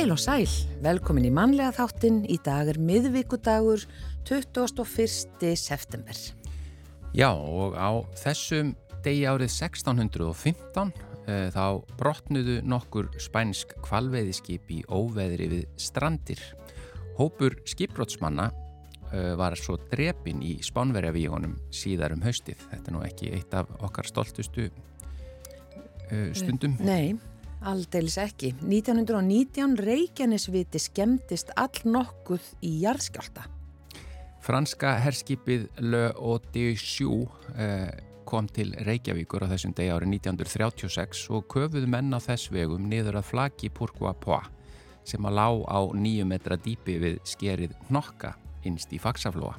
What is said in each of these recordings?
Heil og sæl, velkomin í mannlega þáttin. Í dag er miðvíkudagur 21. september. Já og á þessum degi árið 1615 uh, þá brotnuðu nokkur spænsk kvalveiðiskip í óveðri við strandir. Hópur skipbrotsmanna uh, var svo drepin í spánverjavígunum síðar um haustið. Þetta er nú ekki eitt af okkar stoltustu uh, stundum. Nei, aldeilis ekki. 1919 Reykjanesviti skemmtist all nokkuð í jarðskjálta. Franska herskipið Le uh, kom til Reykjavíkur á þessum degi árið 1936 og köfuðu menn á þess vegum niður að flaki Purkua-Poa sem að lá á nýju metra dýpi við skerið nokka innst í Faxaflóa.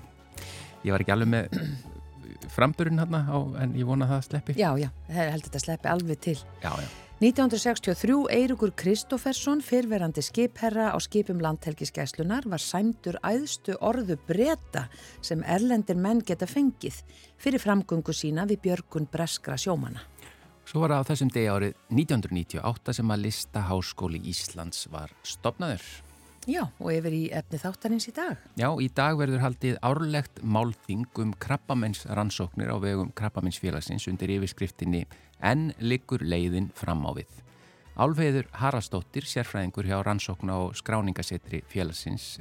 Ég var ekki alveg með framburinn hérna en ég vona að það sleppi. Já, já, heldur þetta sleppi alveg til. Já, já. 1963 Eirugur Kristófersson, fyrverandi skipherra á skipum landhelgiskeslunar, var sæmdur æðstu orðu breyta sem erlendir menn geta fengið fyrir framgöngu sína við björgun breskra sjómana. Svo var það á þessum degi árið 1998 sem að Lista Háskóli Íslands var stopnaður. Já, og yfir í efni þáttarins í dag. Já, í dag verður haldið árlegt málþing um krabbamenns rannsóknir á vegum krabbamennsfélagsins undir yfirskriftinni En liggur leiðin fram á við. Álfeyður Haraldsdóttir, sérfræðingur hjá rannsókna og skráningasetri félagsins,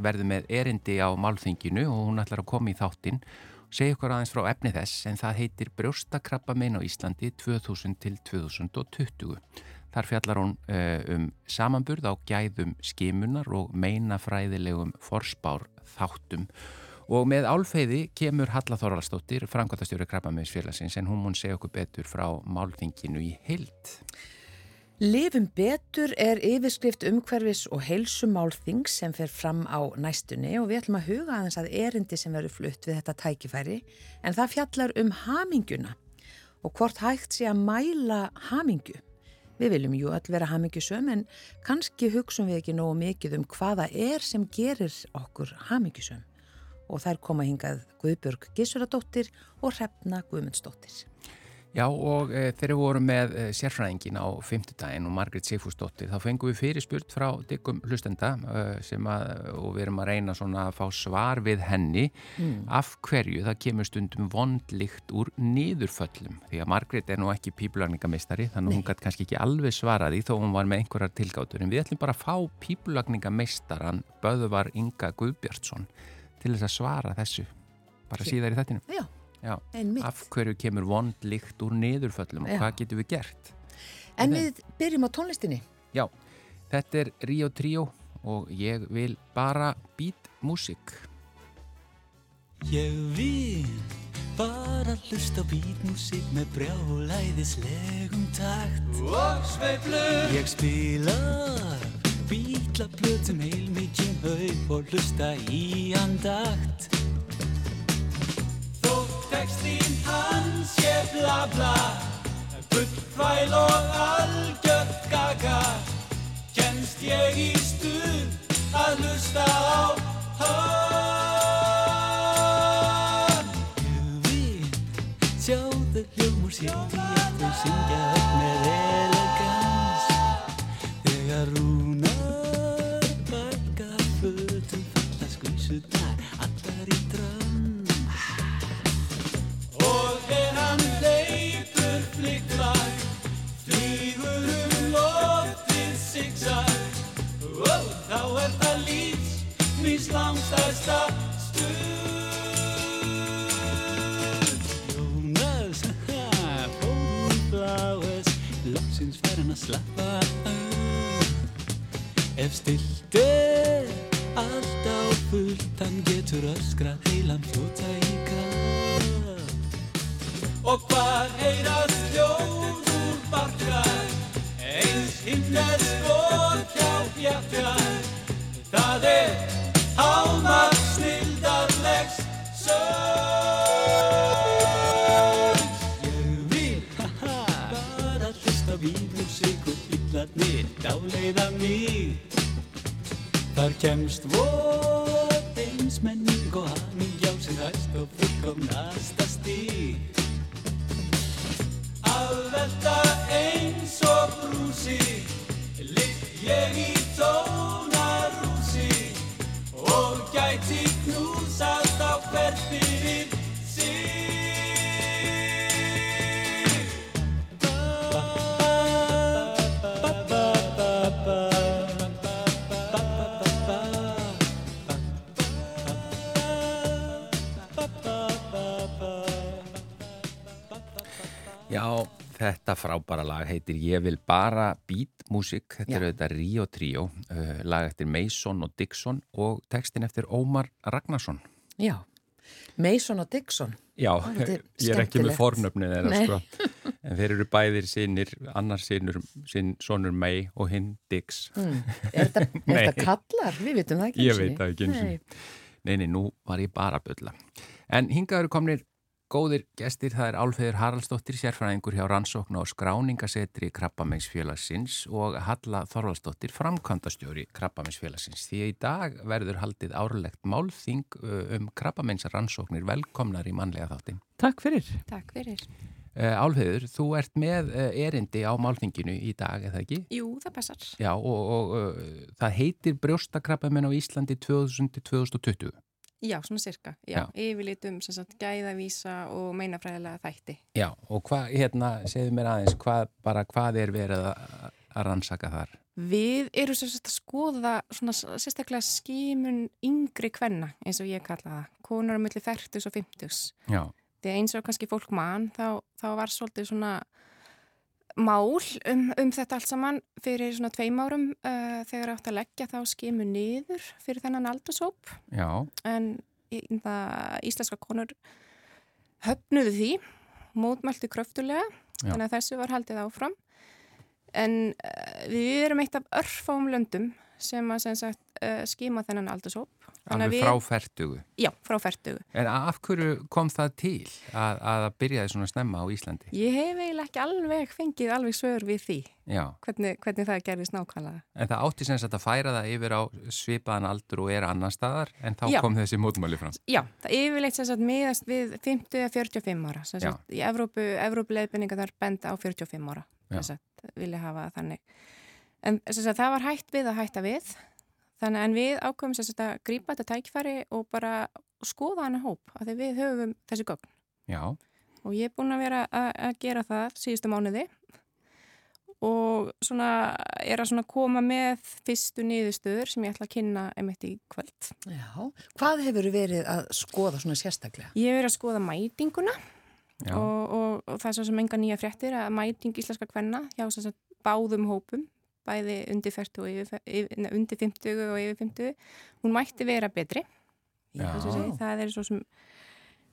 verður með erindi á málþinginu og hún ætlar að koma í þáttinn segja ykkur aðeins frá efni þess en það heitir Brjóstakrabbamein á Íslandi 2000 til 2020. Þar fjallar hún uh, um samanburð á gæðum skimunar og meinafræðilegum forspár þáttum. Og með álfeyði kemur Halla Þorvaldsdóttir, framkvæmtastjóri Krabbameinsfélagsins, en hún mun segja okkur betur frá málþinginu í heilt. Livum betur er yfirskrift umhverfis og heilsumálþing sem fer fram á næstunni og við ætlum að huga aðeins að erindi sem verður flutt við þetta tækifæri en það fjallar um haminguna og hvort hægt sé að mæla hamingu. Við viljum jú öll vera hamingjusum en kannski hugsun við ekki nógu mikið um hvaða er sem gerir okkur hamingjusum og þær koma hingað Guðbjörg Gissuradóttir og Hrefna Guðmundsdóttir. Já og e, þegar við vorum með e, sérfræðingin á fymtudaginn og Margrit Sigfúsdóttir þá fengum við fyrirspurt frá diggum hlustenda e, að, og við erum að reyna að fá svar við henni mm. af hverju það kemur stundum vondlikt úr niðurföllum því að Margrit er nú ekki pípulagningamistari þannig að hún gæti kannski ekki alveg svaraði þó hún var með einhverjar tilgátur en við ætlum bara að fá pípulagningamistaran Böðvar Inga Guðbjartsson til þess að svara þessu bara síðar í þettinum. Já. Já, af hverju kemur vond líkt úr niðurföllum og hvað getum við gert? En við byrjum á tónlistinni. Já, þetta er Rio Trio og ég vil bara být músík. Ég vil bara hlusta á bítmusík með brjálæðislegum takt. Og sveiflur. Ég spila bítlaplötum heil mikinn haug og hlusta í andakt textín hans ég bla bla. Gullfæl og algjört gaga. Kennst ég í stuð að hlusta á hann? Ég vil sjáðu hljómur sér í eftir syngja upp með elegans. Þegar rúnar bakka fötum falla skvísunar allar í drömm Þá er það lífs Mís langstæðsta stund Jónas, haha, fórum flowers Loksins fer hann að slappa af. Ef stilt er allt á fullt Hann getur öskrað heilan fljóta í kall Og hvað heyrast hljóð Þar kemst vor smelta frábæra lag heitir Ég vil bara beat músik, þetta Já. er auðvitað Rio Trio, uh, lag eftir Mason og Dixon og textin eftir Ómar Ragnarsson. Já, Mason og Dixon. Já, þetta ég er ekki með fornöfnið þeirra sko, en þeir eru bæðir sinir, annar sinur, sin, sonur May og hinn Dix. Mm. Er þetta, þetta kallar? Við vitum það ekki Ég einu sinni. veit það ekki eins og Nei. Nei, nei, nú var ég bara að bylla. En hingaður komnir góðir gestir, það er Álfeður Haraldsdóttir, sérfræðingur hjá rannsókn og skráningasetri Krabbameinsfélagsins og Halla Þorvaldsdóttir, framkvæmdastjóri Krabbameinsfélagsins. Því að í dag verður haldið árlegt málþing um Krabbameinsrannsóknir velkomnar í mannlega þáttin. Takk fyrir. Takk fyrir. Álfeður, þú ert með erindi á málþinginu í dag, eða ekki? Jú, það passar. Já, og, og uh, það heitir brjóstakrabbamenn á Íslandi 2000-2020. Já, svona sirka. Já, Já. yfirlitum gæðavísa og meinafræðilega þætti. Já, og hvað, hérna, segðu mér aðeins, hvað, bara hvað er verið að, að rannsaka þar? Við erum sagt að skoða svona sérstaklega skímun yngri kvenna, eins og ég kalla það. Konur á milli 40 og 50. Já, Því eins og kannski fólk mann, þá, þá var svolítið svona mál um, um þetta allt saman fyrir svona tveim árum uh, þegar átt að leggja þá skimu niður fyrir þennan aldurshóp. já, en í- það, íslenska konur höfnuðu því, mótmælti kröftulega, Já. þannig að þessu var haldið áfram. En uh, við erum eitt af örfáum löndum sem að sem sagt, uh, skima þennan aldurshóp. Að alveg við- frá færtugu. Já, frá færtugu. En af hverju kom það til að, að það byrjaði svona snemma á Íslandi? Ég hef eiginlega ekki alveg fengið alveg svör við því, Já, hvernig, hvernig það gerðist nákvæmlega. en það átti sem sagt að færa það yfir á svipaðan aldur og er annar staðar, en þá Já. kom þessi mótmáli fram. Já, það yfirleitt sem sagt miðast við 50 að 45 ára. Sem Já. sagt, í Evrópu, Evrópuleifinninga þar benda á 45 ára. Já. Sem sagt, vilja hafa þannig. En sem sagt, það var hægt við að hætta við. Þannig en við ákveðum sem sagt að grípa þetta tækifæri og bara skoða hana hóp. Af því við höfum þessi gögn. Já, Og ég er búin að vera að, að gera það síðustu mánuði. Og svona er að svona koma með fyrstu niðurstöður sem ég ætla að kynna emitt í kvöld. Já, hvað hefur verið að skoða svona sérstaklega? Ég hef verið að skoða mætinguna já, og, og, og það er svo sem enga nýja fréttir að mæting íslenska kvenna hjá sem sagt, báðum hópum bæði undir 40 og yfir, yfir, undir 50 og yfir 50 hún mætti vera betri segi, það er svo sem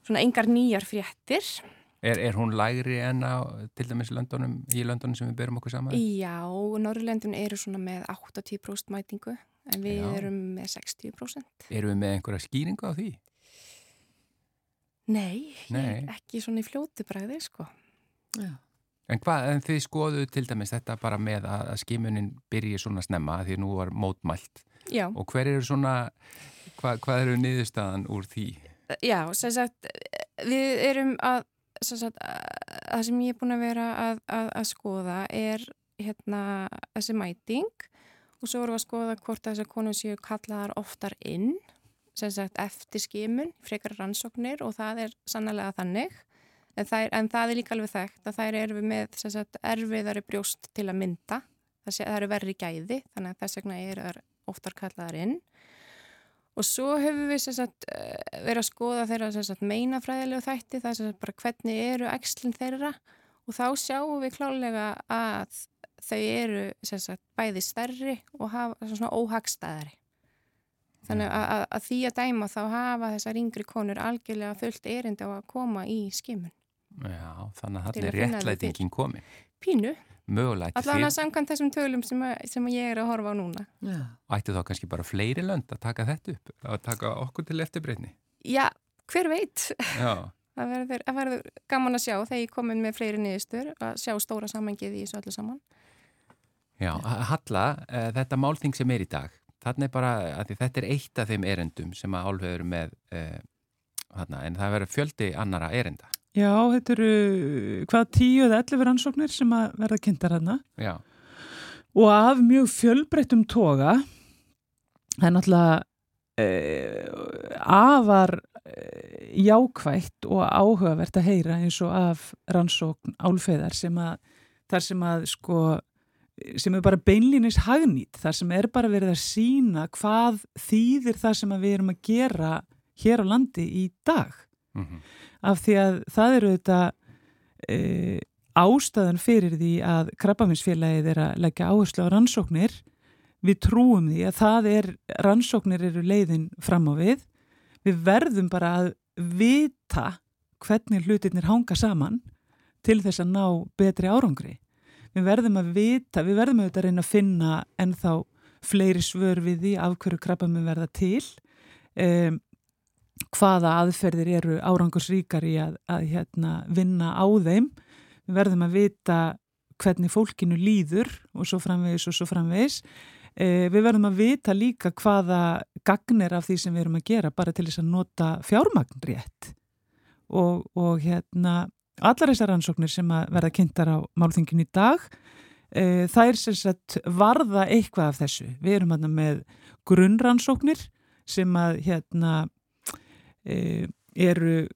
svona engar nýjar fréttir er, er hún lægri en á til dæmis löndunum, í löndunum sem við berum okkur saman? Já, Norrlendun eru svona með 80% mætingu en við Já. erum með 60% Erum við með einhverja skýringu á því? Nei, Nei. Ekki svona í fljótu bræði sko Já. En hvað, en þið skoðu til dæmis þetta bara með að, að skimunin byrji svona snemma því nú var mótmælt Já, og hver eru svona, hvað, hvað eru niðurstaðan úr því? Já, sem sagt, við erum að, sem sagt, að það sem ég er búin að vera að, að, að skoða er hérna þessi mæting og svo erum við að skoða hvort þessar konur séu kallaðar oftar inn, sem sagt, eftir skimun, frekar rannsóknir og það er sannlega þannig. En er, en það er líka alveg þekkt að þær eru með sagt, erfiðari brjóst til að mynda. Það, sé, það eru verri gæði, þannig að þess vegna eru þær oftar kallaðar inn. Og svo höfum við sagt, eh, verið að skoða þeirra meinafræðilegu þætti, það er bara hvernig eru æxlinn þeirra og þá sjáum við klálega að þau eru sagt, bæði stærri og hafa svona óhagstæðari. Þannig að, að, að því að dæma þá hafa þessar yngri konur algjörlega fullt erindi á að koma í skimun. Já, þannig að það er að réttlætingin komin. Pínu, Mögulegt allavega því samkvæmt þessum tölum sem, að, sem að ég er að horfa á núna. Já. ætti þá kannski bara fleiri lönd að taka þetta upp, að taka okkur til eftirbreytni. Já, hver veit? Já, Það verður, það verður gaman að sjá þegar ég komin með fleiri niðurstur að sjá stóra samengið í þessu öllu saman. já, Halla, uh, þetta málþing sem er í dag, þarna er bara, að því þetta er eitt af þeim erendum sem að álfur með uh, þarna, en það verður fjöldi annara erenda. Já, þetta eru hvað tíu eða ellefi rannsóknir sem að verða kynntar hérna Já. og af mjög fjölbreyttum toga það er náttúrulega uh, afar uh, jákvætt og áhugavert að heyra eins og af rannsókn álfeðar sem að þar sem að sko sem er bara beinlýnis hagnýtt þar sem er bara verið að sína hvað þýðir það sem við erum að gera hér á landi í dag Mm -hmm. Af því að það eru þetta e, ástæðan fyrir því að krabbaminsfélagið er að leggja áherslu á rannsóknir. Við trúum því að það er rannsóknir eru leiðin fram á við. Við verðum bara að vita hvernig hlutirnir hanga saman til þess að ná betri árangri. Við verðum að vita, við verðum auðvitað að reyna að finna ennþá fleiri svör við því af hverju krabbaminn verða til. Um, hvaða aðferðir eru árangursríkar í að, að hérna, vinna á þeim. Við verðum að vita hvernig fólkinu líður og svo framvegis og svo framvegis. Eh, við verðum að vita líka hvaða gagnir af því sem við erum að gera bara til þess að nota fjármagn rétt. Og, og hérna, allar þessar rannsóknir sem að verða kynntar á málþingin í dag, eh, það er sagt varða eitthvað af þessu. Við erum hérna með grunnrannsóknir sem að hérna e, eru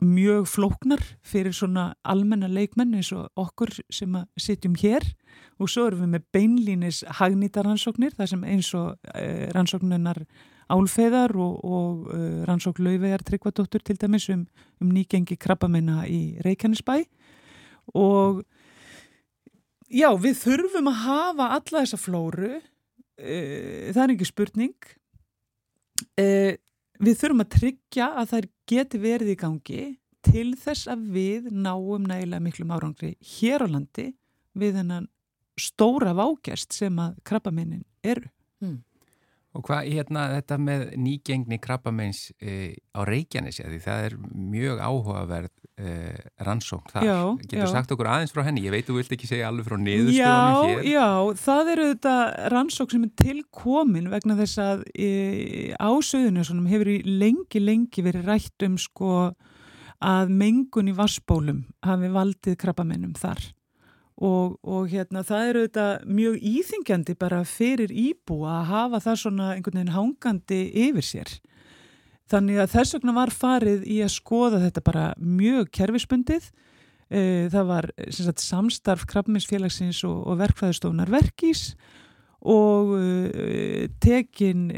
mjög flóknar fyrir svona almenna leikmenn eins og okkur sem að sitjum hér. Og svo erum við með beinlínis hagnýta rannsóknir þar sem eins og e, rannsóknunar álfeðar og, og e, rannsókn lauvegar tryggvadóttur til dæmis um, um nýgengi krabbamenna í Reykjanesbæ. Og já, við þurfum að hafa alla þessa flóru e, það er ekki spurning. E, við þurfum að tryggja að þær geti verið í gangi til þess að við náum nægilega miklum árangri hér á landi við hennan stóra vágjast sem að krabbamennin eru. Mm. Og hvað, hérna, þetta með nýgengni krabbamenns e, á Reykjanesi, því það er mjög áhugaverð rannsókn þar. Já, Getur já. sagt okkur aðeins frá henni? Ég veit, þú vilt ekki segja alveg frá niðurstöðunum hér. Já, já, það eru þetta rannsókn sem er tilkomin vegna þess að e, ásöðunum svona hefur í lengi, lengi verið rætt um sko að mengun í vassbólum hafi valdið krabbamennum þar. Og, og hérna það eru þetta mjög íþingjandi bara fyrir íbúa að hafa það svona einhvern veginn hangandi yfir sér. Þannig að þess vegna var farið í að skoða þetta bara mjög kerfisbundið. Eh, Það var sagt, samstarf krabbminsfélagsins og, og verkfæðustofnar verkís og uh, tekin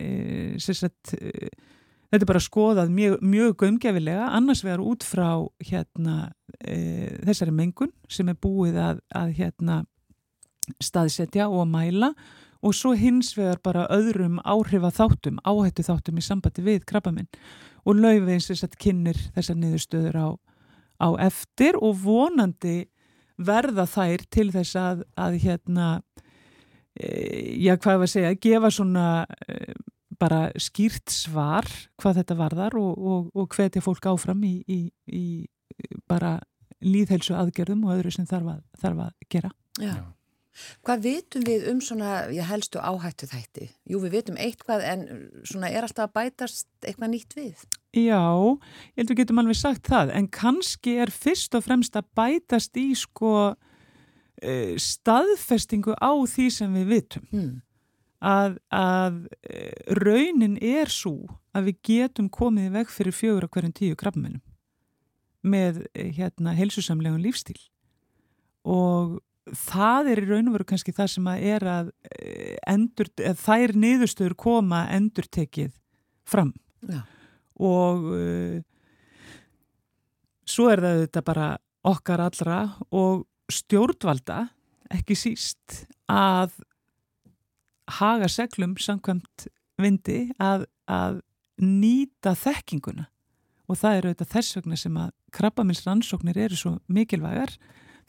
sem sagt, þetta er bara skoðað mjög, mjög gömgefilega annars vegar út frá hérna, þessari mengun sem er búið að, að hérna, staðsetja og mæla og svo hins vegar bara öðrum áhrifa þáttum, áhættu þáttum í sambandi við krabbaminn og laufið eins og kynir þessar niðurstöður á, á eftir og vonandi verða þær til þess að, að hérna e, já hvað var að segja, gefa svona e, bara skýrt svar hvað þetta varðar og, og, og hvetja fólk áfram í, í, í bara líðhelsu aðgerðum og öðru sem þarf að, þarf að gera. Já. Hvað vitum við um svona, ég helstu áhættu þætti? Jú, við vitum eitthvað en svona er alltaf að bætast eitthvað nýtt við? Já, ég held við getum alveg sagt það, en kannski er fyrst og fremst að bætast í sko uh, staðfestingu á því sem við vitum. Hmm. Að, að uh, raunin er svo að við getum komið veg fyrir fjögur á hverjum tíu krabbmennum með hérna helsusamlegun lífstíl og það er í raun og veru kannski það sem að er að endur, að þær niðurstöður koma endurtekið fram. Já. og uh, svo er það þetta bara okkar allra og stjórnvalda ekki síst að haga seglum samkvæmt vindi að, að nýta þekkinguna. Og það eru þetta þess vegna sem að krabbamins rannsóknir eru svo mikilvægar.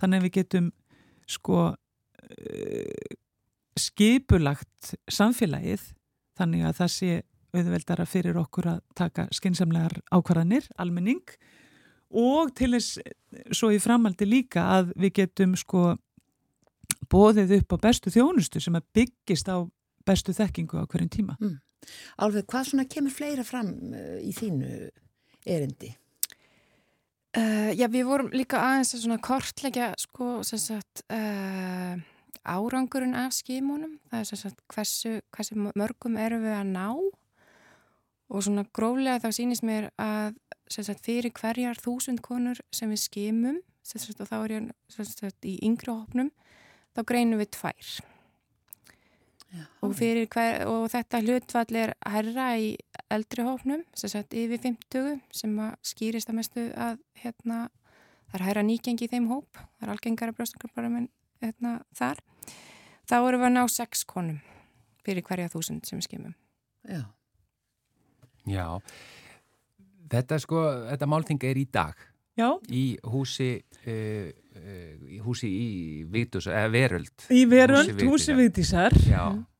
Þannig að við getum sko uh, skipulagt samfélagið þannig að það sé auðveldara fyrir okkur að taka skinsamlegar ákvarðanir, almenning og til þess svo í framaldi líka að við getum sko bóðið upp á bestu þjónustu sem að byggist á bestu þekkingu á hverjum tíma. Mm. Alveg, hvað svona kemur fleira fram uh, í þínu erindi? Uh, já, við vorum líka aðeins að svona kortleggja sko, sem sagt, uh, árangurinn af skímunum. Það er sem sagt hversu, hversu mörgum erum við að ná og svona gróflega þá sýnist mér að sem sagt fyrir hverjar þúsund konur sem við skímum, sem sagt og þá er ég í yngri hópnum, þá greinum við tvær. Já. Og, hver, og þetta hlutfall er herra í eldri hófnum, sem sagt yfir 50 sem skýrist að mestu að hérna, það er herra nýgengi í þeim hóp, það er algengara brjóstankarparum en hérna, þar. Þá erum við að ná 6 konum fyrir hverja þúsund sem við skimum. Já. Já, þetta sko, þetta málting er í dag. Já. Í húsi... Uh, í húsi í Vítus, eða Veröld. Í Veröld, húsi Vítisar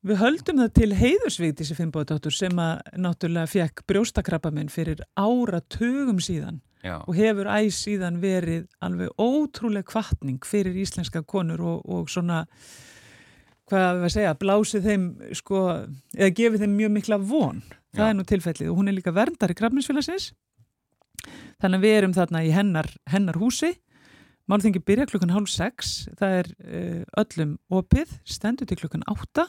við höldum það til Finnbóðdóttur sem að náttúrulega fekk brjóstakrappaminn fyrir áratugum síðan Já. og hefur æs síðan verið alveg ótrúlega kvartning fyrir íslenska konur og, og svona hvað við að segja, blásið þeim sko, eða gefið þeim mjög mikla von. Það Já. er nú tilfellið. Og hún er líka verndar í Krafninsfélagsins þannig að við erum þarna í hennar, hennar húsi Málþingi byrja klukkan hálf sex, það er uh, öllum opið, stendur til klukkan átta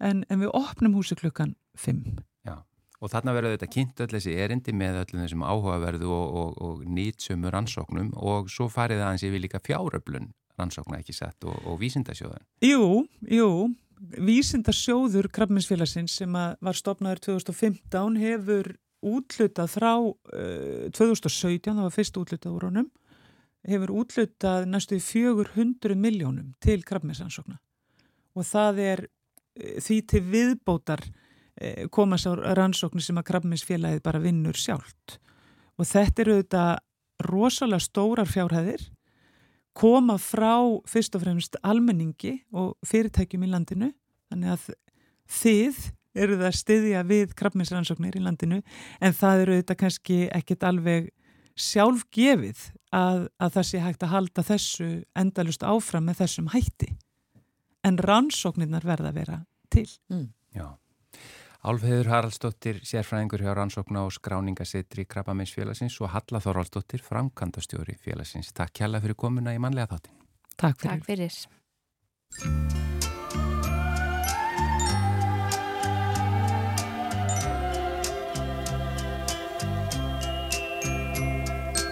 en, en við opnum húsi klukkan fimm. Já, og þarna verður þetta kynnt öll þessi erindi með öllum þessum áhugaverðu og, og, og nýtsömu rannsóknum og svo farið aðeins yfir líka fjáröflun rannsókna ekki sett og, og vísindasjóðan. Jú, jú, vísindasjóður Krabminsfélagsins sem var stopnaður 2015 hefur útlutað frá uh, 2017, það var fyrst útlutað úr honum hefur útlutað næstu 400 miljónum til krabmessannsókna og það er e, því til viðbótar e, komast á rannsóknir sem að krabmessfélagið bara vinnur sjálft. Og þetta eru auðvitað rosalega stórar fjárhæðir koma frá fyrst og fremst almenningi og fyrirtækjum í landinu. Þannig að þið eru það að styðja við krabmessrannsóknir í landinu en það eru auðvitað kannski ekkit alveg sjálf gefið að, að það sé hægt að halda þessu endalust áfram með þessum hætti en rannsóknirnar verða að vera til mm. Já Álfheður Haraldsdóttir, sérfræðingur hjá rannsókna og skráningasetri Krabbameinsfélagsins og Halla Þorvaldsdóttir, framkantastjóri félagsins. Takk hjalla fyrir komuna í manlega þáttin. Takk fyrir. Takk fyrir.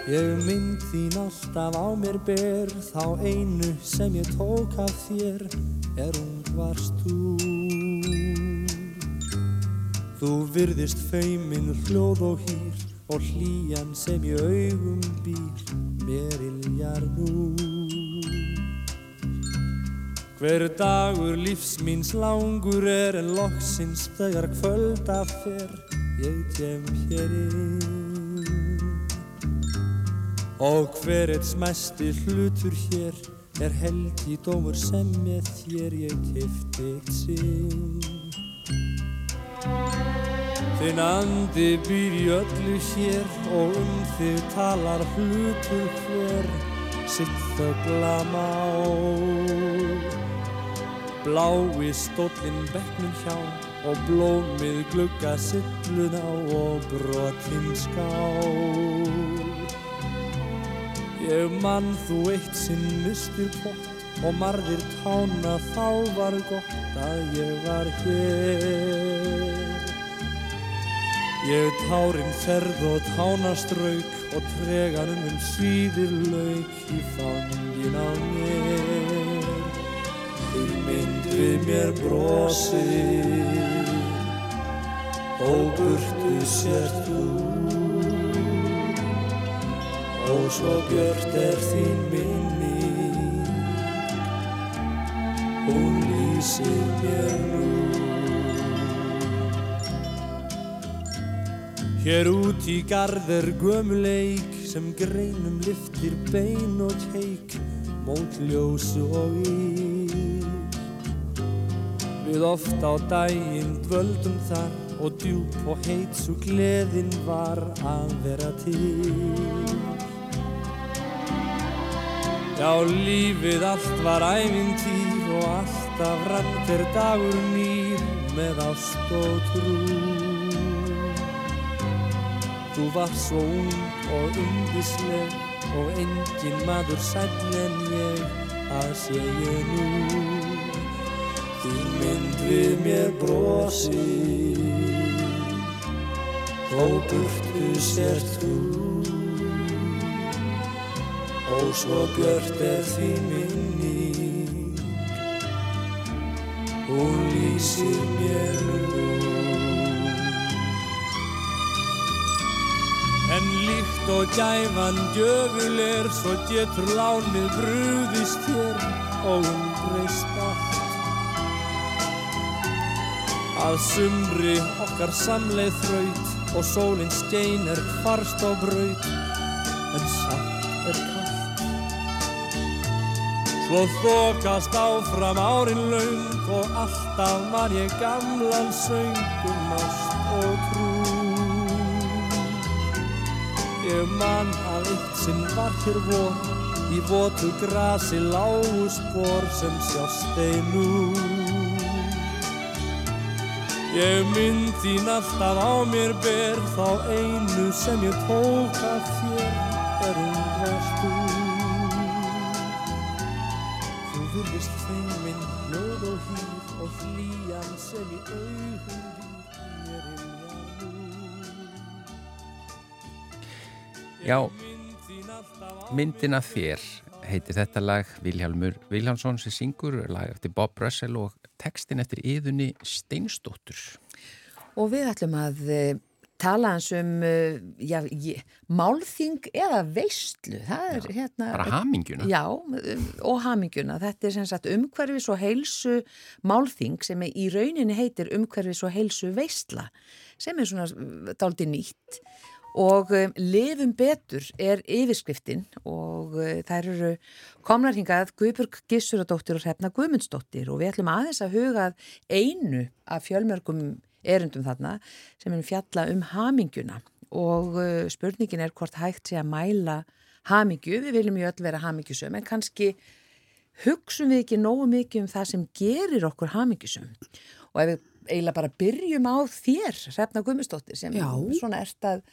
Ég mynd þín alltaf á mér ber Þá einu sem ég tók af þér Er ung varst þú. Þú virðist feiminn hljóð og hýr Og hlýjan sem ég augum býr Mér iljar nú. Hver dagur lífsmýns langur er En loksins þegar kvölda fer Ég kem hér inn Og hver eitt smæsti hlutur hér er helgi dómur sem með þér ég kifti sinn. Þinn andi býr í öllu hér og um þig talar hlutur hver sitt þögla má. Blái stóllinn bekknum hjá og blómið glugga sillun á og brotinn skál. Ég mann þú eitt sinn mistir pott og marðir tána þá var gott að ég var hér. Ég tárin þerð og tánastrauk og treganum um síðir lauk í fangin á mér. Þið mynd við mér brosið og burtu sér þú og svo björnt er þín minni. Hún lýsir mér nú. Hér út í gard er gömuleik sem greinum liftir bein og teik mót ljósu og ír Við oft á daginn dvöldum þar og djúb og heit svo gleðin var að vera til Já, lífið allt var ævintýr og alltaf rann er dagur nýr með ást og trú. Þú var svo ung og undisleg og engin maður sæll en ég að sé ég nú þín mynd við mér brosi þó burtu sért þú og svo björt er því minni hún lýsir mér nú. En líkt og gæfan djöful er svo getur lánið brúðist þér og umbreyst allt. Að sumri okkar samleið þraut og sólinn skein er hvarst á braut Svo þokast áfram árin laung og alltaf man ég gamlan söngum ást og trú. Ég man að eitt sinn var hér vor Í votu grasi lágu spór sem sjást einu Ég mynd þín alltaf á mér ber Þá einu sem ég tók af þér mér ilja nú Já, myndina þér heitir þetta lag Vilhjálmur Viljánsson sem syngur lag eftir Bob Russell og textin eftir yðunni Steinstóttur. Og við ætlum að uh, tala hans um uh, já, ég, málþing eða veistlu. Er Já, hérna... Bara haminguna. Já, og haminguna. Þetta er sem sagt umhverfis og heilsu málþing sem í rauninni heitir umhverfis og heilsu veistla sem er svona dáliti nýtt og um, lifum betur er yfirskriftin og uh, þær eru komnar hingað Guðburg Gissuradóttir og Hrefna Guðmundsdóttir og við ætlum aðeins að huga að einu af fjölmörgum erundum þarna sem er fjalla um haminguna og uh, spurningin er hvort hægt sé að mæla hamingju, við viljum ju öll vera hamingjusum en kannski hugsum við ekki nógu mikið um það sem gerir okkur hamingjusum og ef við eiginlega bara byrjum á þér, Hrefna Guðmundsdóttir sem Já. svona ert að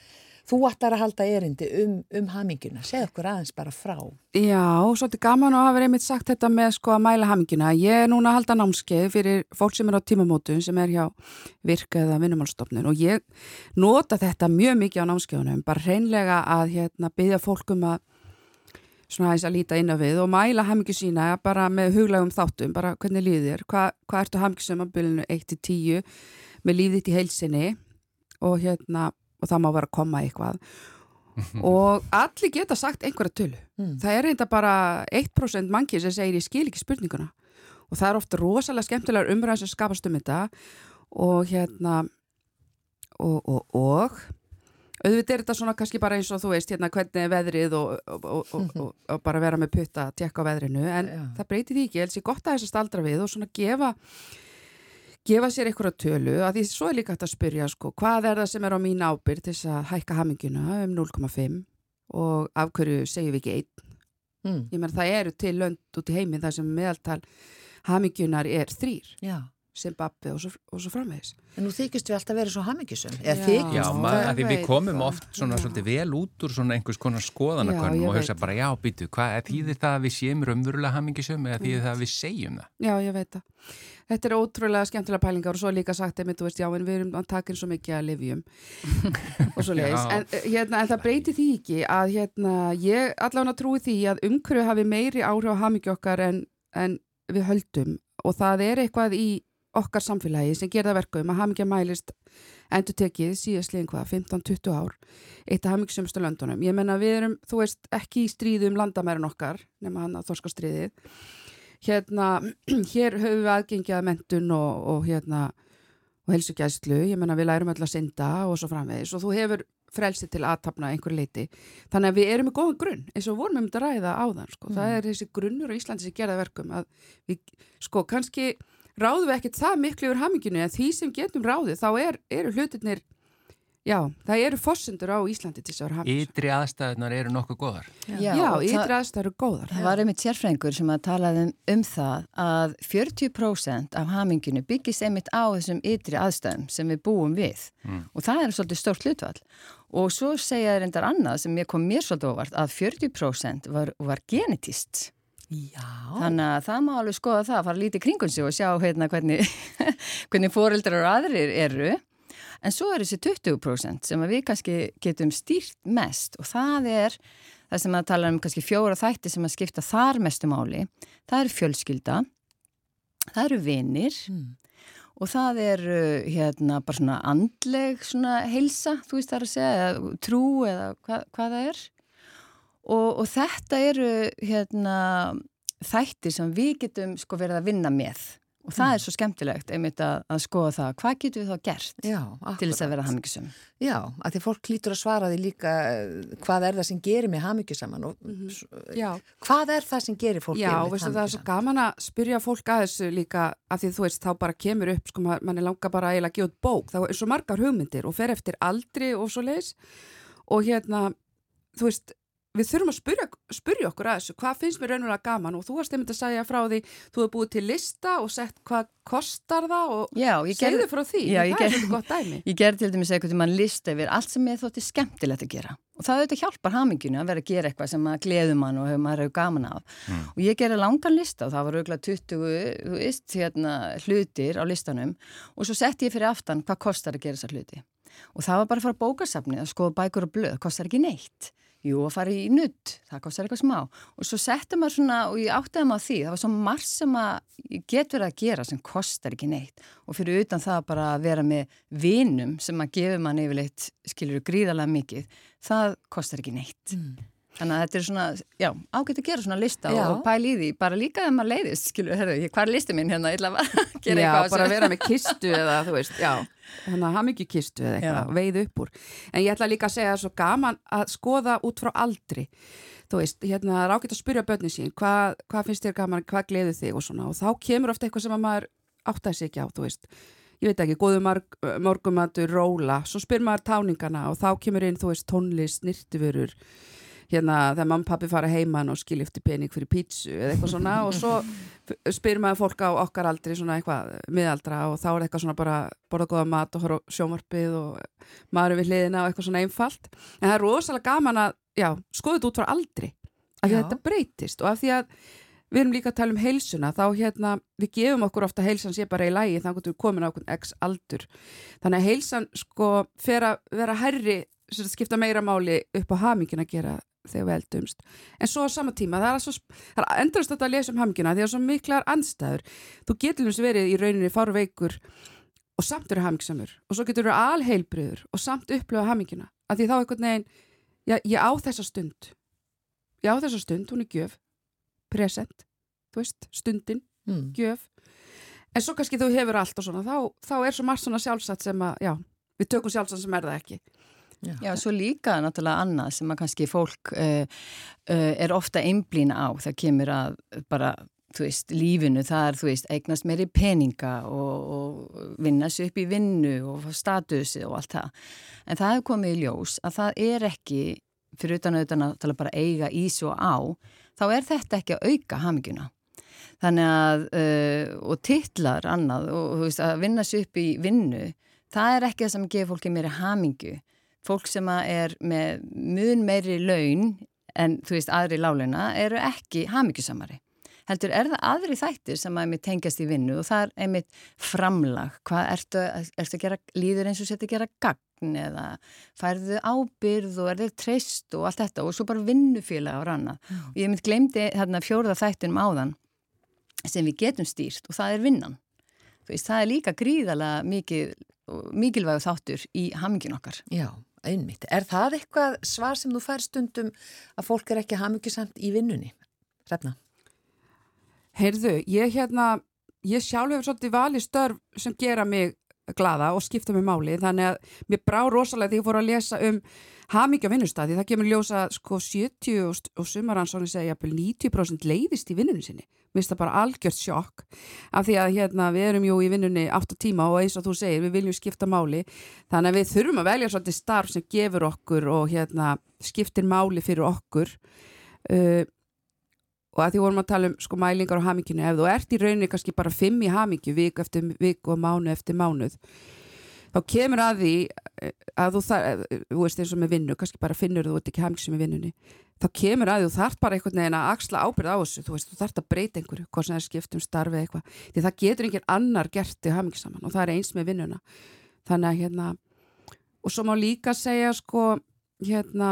þú ættar að halda erindi um, um haminguna, segð okkur aðeins bara frá. Já, svolítið gaman og hafa einmitt sagt þetta með sko að mæla hamingina. Ég er núna að halda námskeið fyrir fólk sem er á tímamótum sem er hjá virka eða vinnumálstofnun og ég nota þetta mjög mikið á námskeiðunum, bara hreinlega að hérna, byggja fólk um að svona aðeins að líta inn á við og mæla hamingju sína bara með huglegum þáttum, bara hvernig líður þér, Hva, hvað ertu hamingjusum að byrjunu 1-10 með lífið þitt í heilsinni og hérna, og það má vera að koma eitthvað. Og allir geta sagt einhverja tölu. Mm. það er reynda bara 1% mannkið sem segir ég skil ekki spurninguna. Og það er ofta rosalega skemmtilegar umræðan sem skapast um þetta. Og hérna og, og, og auðvitað er þetta svona kannski bara eins og þú veist hérna hvernig er veðrið og, og, og, og, og, og bara vera með putta að tekka á veðrinu. En Já. það breytir því ekki, ég gott að þess að staldra við og svona gefa gefa sér einhverja tölu að því svo er líka hægt að spyrja sko, hvað er það sem er á mín ábyrg til þess að hækka haminguna um 0,5 og af hverju segjum við ekki einn? Mm. ég menn það eru til lönd út í heiminn þar sem meðaltal hamingjunar er þrýr Já, Zimbabwe og svo, og svo framvegis en nú þykist við alltaf vera svo hamingjusum Já. Já, Já, maður, því við komum það. oft svona Já. svolítið vel út úr svona einhvers konar skoðanakönnum og hugsa bara, já, býtu, hvað þýðir það að við séum raunverulega hamingisum eða þýðir það að við segjum það? Já, ég veit það. Þetta er ótrúlega skemmtilega pælingar og svo er líka sagt einmitt, þú veist, já, en við erum að taka inn svo mikið að livjum og svo leiðis. En, eh, hérna, en það breyti því ekki að hérna, ég allavega trúi því að umhverju hafi meiri áhrif á hamingju okkar en, en við höldum og það er eitthvað í okkar samfélagi sem gerða verkum að hamingja mælist endur tekið síðastliðin hvað, 15-20 ár eitt af hamingjusumstu löndunum. Ég menna við erum, þú veist, ekki í stríðu um landamærin okkar nema hann að þorskastriðið hérna, hér höfum við aðgengjað mentun og, og hérna og helsugæslu, ég menna við lærum öll að synda og svo framvegis. Og þú hefur frelsi til aðtapna einhver leiti þannig að við erum með góðan grunn eins og vorum um þetta að ræða áðan sko. það er þessi grunnur á Íslandi sem gerða verkum að við, sko, kannski ráðum við ekkert það miklu yfir haminginu en því sem getum ráðið þá er, eru hlutirnir Já, það eru fossundur á Íslandi til þess að vera hafis. Ytri aðstæðunar eru nokkuð góðar. Já, ytri það, aðstæður eru góðar. það var einmitt sérfrængur sem að talaði um, um það að 40% af haminginu byggist einmitt á þessum ytri aðstæðum sem við búum við Mm. og það er svolítið stórt hlutvall og svo segja þér endar annað sem ég kom mér svolítið óvart að 40% var, var genetist Já. þannig að það má alveg skoða það að fara lítið kringum sig og sjá hérna hvernig, hvernig foreldrar og aðrir eru en svo er þessi 20% sem við kannski getum stýrt mest og það er það sem að tala um kannski fjóra þætti sem að skipta þar mestu máli það eru fjölskylda það eru vinir Mm. og það er uh, hérna bara svona andleg svona heilsa, þú veist það er að segja eða trú eða hva, hvað það er og, og þetta eru hérna þættir sem við getum sko verið að vinna með. Og það er svo skemmtilegt einmitt að, að skoða það, hvað getum við þá gert Já, til þess að vera hamingisum Já, að því fólk lítur að svara því líka eh, hvað er það sem gerir mig hamingjusaman og s- Já, hvað er það sem gerir fólk Já, veistu það er svo gaman að spyrja fólk að þessu líka af því þú veist, þá bara kemur upp sko, ma- mann er langa bara eiginlega að gefa út bók. Þá er svo margar hugmyndir og fer eftir aldri og svo leis og hérna, þú veist við þurfum að spyrja, spyrja okkur að þessu. Hvað finnst mér raunverulega gaman? Og þú varst einmitt að segja frá því, þú hefur búið til lista og sett hvað kostar það og Já, ég segðu gerði, frá því, Já, það er svolítið gott dæmi. ég gerði til dæmis eitthvað til mann lista yfir allt sem ég þótti skemmtilegt að gera. Og það auðvitað hjálpar haminginu að vera að gera eitthvað sem að gleðu mann og hefur maður hefur gaman af. Og ég gerði langan lista og það var auðvitað 20 þú veist, hérna, hlutir á listanum. Og svo setti ég fyrir aftan hvað kostar að gera þessar hluti. Og það var bara að fara á bókasafni að skoða bækur og blöð, kostar ekki neitt Jú, að fara í nutt, það kostar eitthvað smá. Og svo settum maður svona, og ég áttaði maður því það var svo margt sem að get verið að gera sem kostar ekki neitt. Og fyrir utan það bara að vera með vinum sem að gefa mann yfirleitt skilur gríðarlega mikið, það kostar ekki neitt. Þannig að þetta er svona, já, ágætt að gera svona lista Já. og pæla í því, bara líka ef maður leiðist, skilur, herru, hvað er listi minn hérna, ég ætla að gera Já, eitthvað á bara vera með kistu eða þú veist, já þannig að hafa mikið kistu eða eitthvað, veið upp úr. En ég ætla líka að segja að það er svo gaman að skoða út frá aldri. Þú veist, hérna, er ágætt að spyrja börnin sín hvað, hvað finnst þér gaman, hvað gleður þig? og svona, og þá kemur ofta eitthvað sem að maður áttaði sig ekki á, þú veist. Ég veit ekki, góðu marg, morgumatur, róla. Svo spyr maður táningana og þá kemur inn, þú veist, tónlist, snirtifurur hérna þegar mamma og pappi fara heiman og skilja eftir pening fyrir pítsu eða eitthvað svona og svo f- spyr maður fólk á okkar aldri svona eitthvað miðaldra og þá er eitthvað svona bara borða góða mat og horfa sjómarpið og maður er við hliðina og eitthvað svona einfalt. En það er rosalega gaman að, já, skoða þetta út frá aldri af því að þetta breytist og af því að við erum líka að tala um heilsuna þá hérna, við gefum okkur ofta heilsan sé bara í lægi þannig að við komin á okkur x aldur. Þannig að heilsan sko fer að vera herri skipta meira máli upp á hamingin að gera þegar við eldumst. En svo á sama tíma, það er, svo, það er endrast þetta að lesa um hamingina því að svo miklar andstæður. Þú getur eins verið í rauninni fárveikur og samt eru hamingsamur og svo getur verið alheilbriður og samt upplöfa hamingina að því þá einhvern veginn já, ég á þessa stund. Ég á þessa stund, hún er gjöf. Present, þú veist, stundin Mm. gjöf. En svo kannski þú hefur allt og svona þá, þá er svo margt svona sjálfsagt sem að já, við tökum sjálfsagt sem er það ekki Já, svo líka náttúrulega annað sem að kannski fólk uh, uh, er ofta einblýna á, það kemur að bara, þú veist, lífinu, það er, þú veist, eignast meiri peninga og, og vinna sér upp í vinnu og statusi og allt það. En það hefur komið í ljós að það er ekki, fyrir utan auðvitað náttúrulega bara eiga í svo á, þá er þetta ekki að auka haminguna. Þannig að, uh, og titlar annað og þú veist, að vinna sér upp í vinnu, það er ekki það sem gefur fólki meiri hamingu fólk sem er með mun meiri laun en þú veist aðri láleina eru ekki hamingjusamari. Heldur er það aðri þættir sem að tengjast í vinnu og það er einmitt framlag. Hvað ertu, ertu að gera líður eins og setja að gera gagn eða færðu ábyrð og er þeir treyst og allt þetta og svo bara vinnufélag á ranna. Og ég mynd glemdi þarna fjóruða þættinum áðan sem við getum stýrt og það er vinnan. Veist, það er líka gríðalega mikið, mikilvægu þáttur í hamingin okkar. Já, einmitt. Er það eitthvað svar sem þú fær stundum að fólk er ekki hamingjusamt í vinnunni? Hrefna? Heyrðu, ég hérna ég sjálf hefur svolítið valið störf sem gera mig glada og skipta mig máli þannig að mér brá rosalega því ég fór að lesa um hamingja vinnustæði það kemur ljósa sko 70 og, sumaransóni segja jafnvel 90% leiðist í vinnunum sinni mér finnst það bara algjört sjokk af því að hérna við erum jú í vinnunni 8 tíma og eins og þú segir við viljum skipta máli. Þannig að við þurfum að velja svolítið starf sem gefur okkur og hérna skiptir máli fyrir okkur. Uh, og að því vorum að tala um sko mælingar á haminginu ef þú ert í rauninni kannski bara 5 í hamingju vik eftir vik og mánu eftir mánuð þá kemur að því eh, að þú þar, þú veist eins og með vinnu kannski bara finnur þú ert ekki hamingisum í vinnunni þá kemur að þú þarf bara einhvern veginn að axla ábyrð á þessu, þú veist, þú þarf að breyta einhverju hvað sem er skiptum starfið eitthvað. Því það getur einhver annar gert til hamingisaman og það er eins með vinnuna. Þannig að hérna og svo má líka segja sko hérna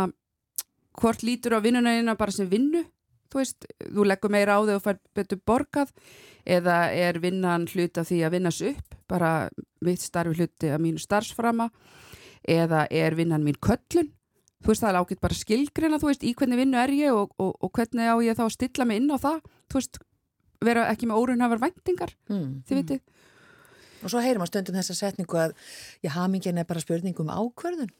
hvort lítur á vinnuna eina bara sem vinnu? Þú veist, þú leggur meira á þig og fær betur borgað eða er vinnan hluta því að vinnas upp bara mitt starfi hluti að mínu starfsframa eða er vinnan mín köllun þú veist það er ágætt bara skilgrina þú veist í hvernig vinnu er ég og, og, og hvernig á ég þá að stilla mig inn á það þú veist vera ekki með órunhafar vendingar mm. þið vitið og svo heyrum að stundum þessa setningu að já, hamingin er bara spurningum ákverðun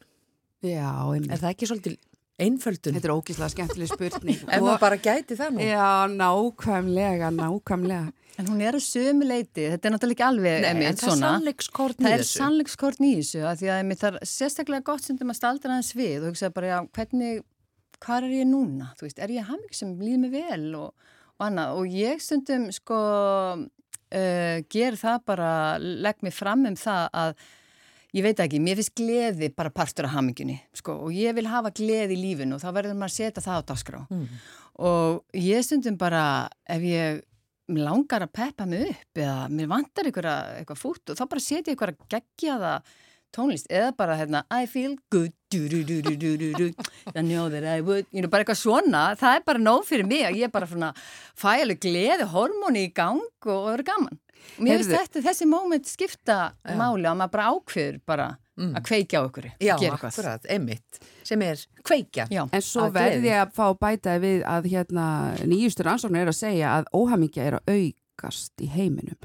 já, einmitt. er það ekki svolítið einföldun? Þetta er ógíslega skemmtileg spurning en maður bara gæti það nú já, nákvæmlega, nákvæmlega En hún er á sömu leiti, þetta er náttúrulega ekki alveg Nei, emitt, en það er sannleikskortn í þessu. Það er sannleikskortn í þessu, að því að emitt, það er sérstaklega gott sem þú staldra hans við og hugsa bara, já, hvernig, hvað er ég núna? Þú veist, er ég haming sem líð mig vel og, og annað og ég stundum, sko, uh, ger það bara, legg mig fram um það að ég veit ekki, mér finnst gleði bara partur af hamingunni, sko, og ég vil hafa gleði í lífinu og þá verður maður að setja það á dagskrá mm. og ég stundum bara, ef ég langar að peppa mig upp eða mér vantar eitthvað fút og þá bara setja ég eitthvað að gegja það tónlist eða bara hérna I feel good I know that I would you know, bara eitthvað svona, það er bara nóg fyrir mig að ég bara svona fæ alveg gleði hormóni í gang og, og vera gaman mér finnst þetta, þessi móment skipta ja. máli að maður bara ákveður bara mm. að kveikja á okkur Já, akkurat, emitt sem er kveikja. Já, en svo verði ég að fá bætaði við að hérna, nýjustur ansóknar er að segja að óhamingja er að aukast í heiminum.